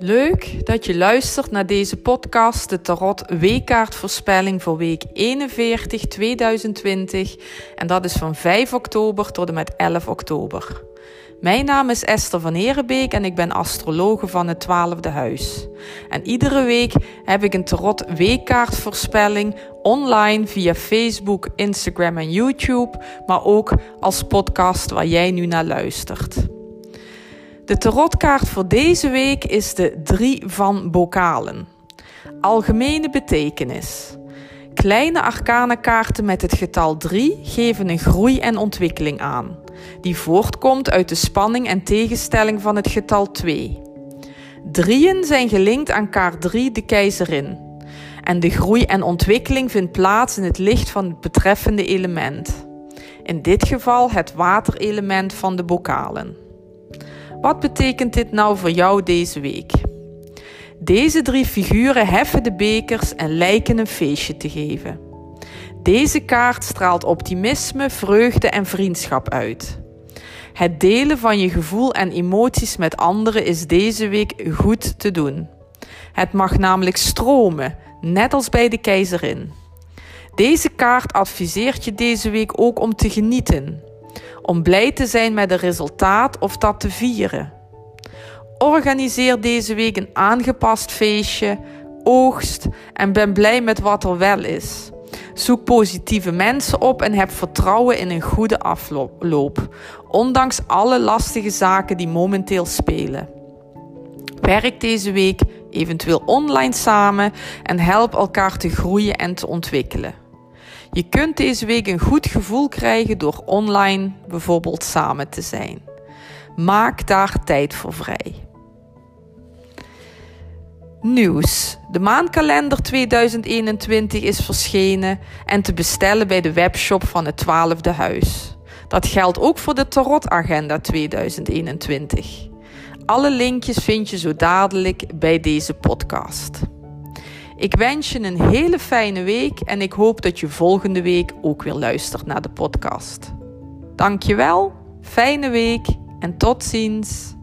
Leuk dat je luistert naar deze podcast, de Tarot Weekkaartvoorspelling voor week 41 2020. En dat is van 5 oktober tot en met 11 oktober. Mijn naam is Esther van Herenbeek en ik ben astrologe van het 12e huis. En iedere week heb ik een Tarot Weekkaartvoorspelling online via Facebook, Instagram en YouTube, maar ook als podcast waar jij nu naar luistert. De tarotkaart voor deze week is de 3 van bokalen. Algemene betekenis. Kleine arcana kaarten met het getal 3 geven een groei en ontwikkeling aan, die voortkomt uit de spanning en tegenstelling van het getal 2. Drieën zijn gelinkt aan kaart 3, de keizerin. En de groei en ontwikkeling vindt plaats in het licht van het betreffende element. In dit geval het waterelement van de bokalen. Wat betekent dit nou voor jou deze week? Deze drie figuren heffen de bekers en lijken een feestje te geven. Deze kaart straalt optimisme, vreugde en vriendschap uit. Het delen van je gevoel en emoties met anderen is deze week goed te doen. Het mag namelijk stromen, net als bij de keizerin. Deze kaart adviseert je deze week ook om te genieten om blij te zijn met een resultaat of dat te vieren. Organiseer deze week een aangepast feestje, oogst en ben blij met wat er wel is. Zoek positieve mensen op en heb vertrouwen in een goede afloop, ondanks alle lastige zaken die momenteel spelen. Werk deze week eventueel online samen en help elkaar te groeien en te ontwikkelen. Je kunt deze week een goed gevoel krijgen door online bijvoorbeeld samen te zijn. Maak daar tijd voor vrij. Nieuws. De maandkalender 2021 is verschenen en te bestellen bij de webshop van het 12e huis. Dat geldt ook voor de Tarotagenda 2021. Alle linkjes vind je zo dadelijk bij deze podcast. Ik wens je een hele fijne week en ik hoop dat je volgende week ook weer luistert naar de podcast. Dankjewel, fijne week en tot ziens.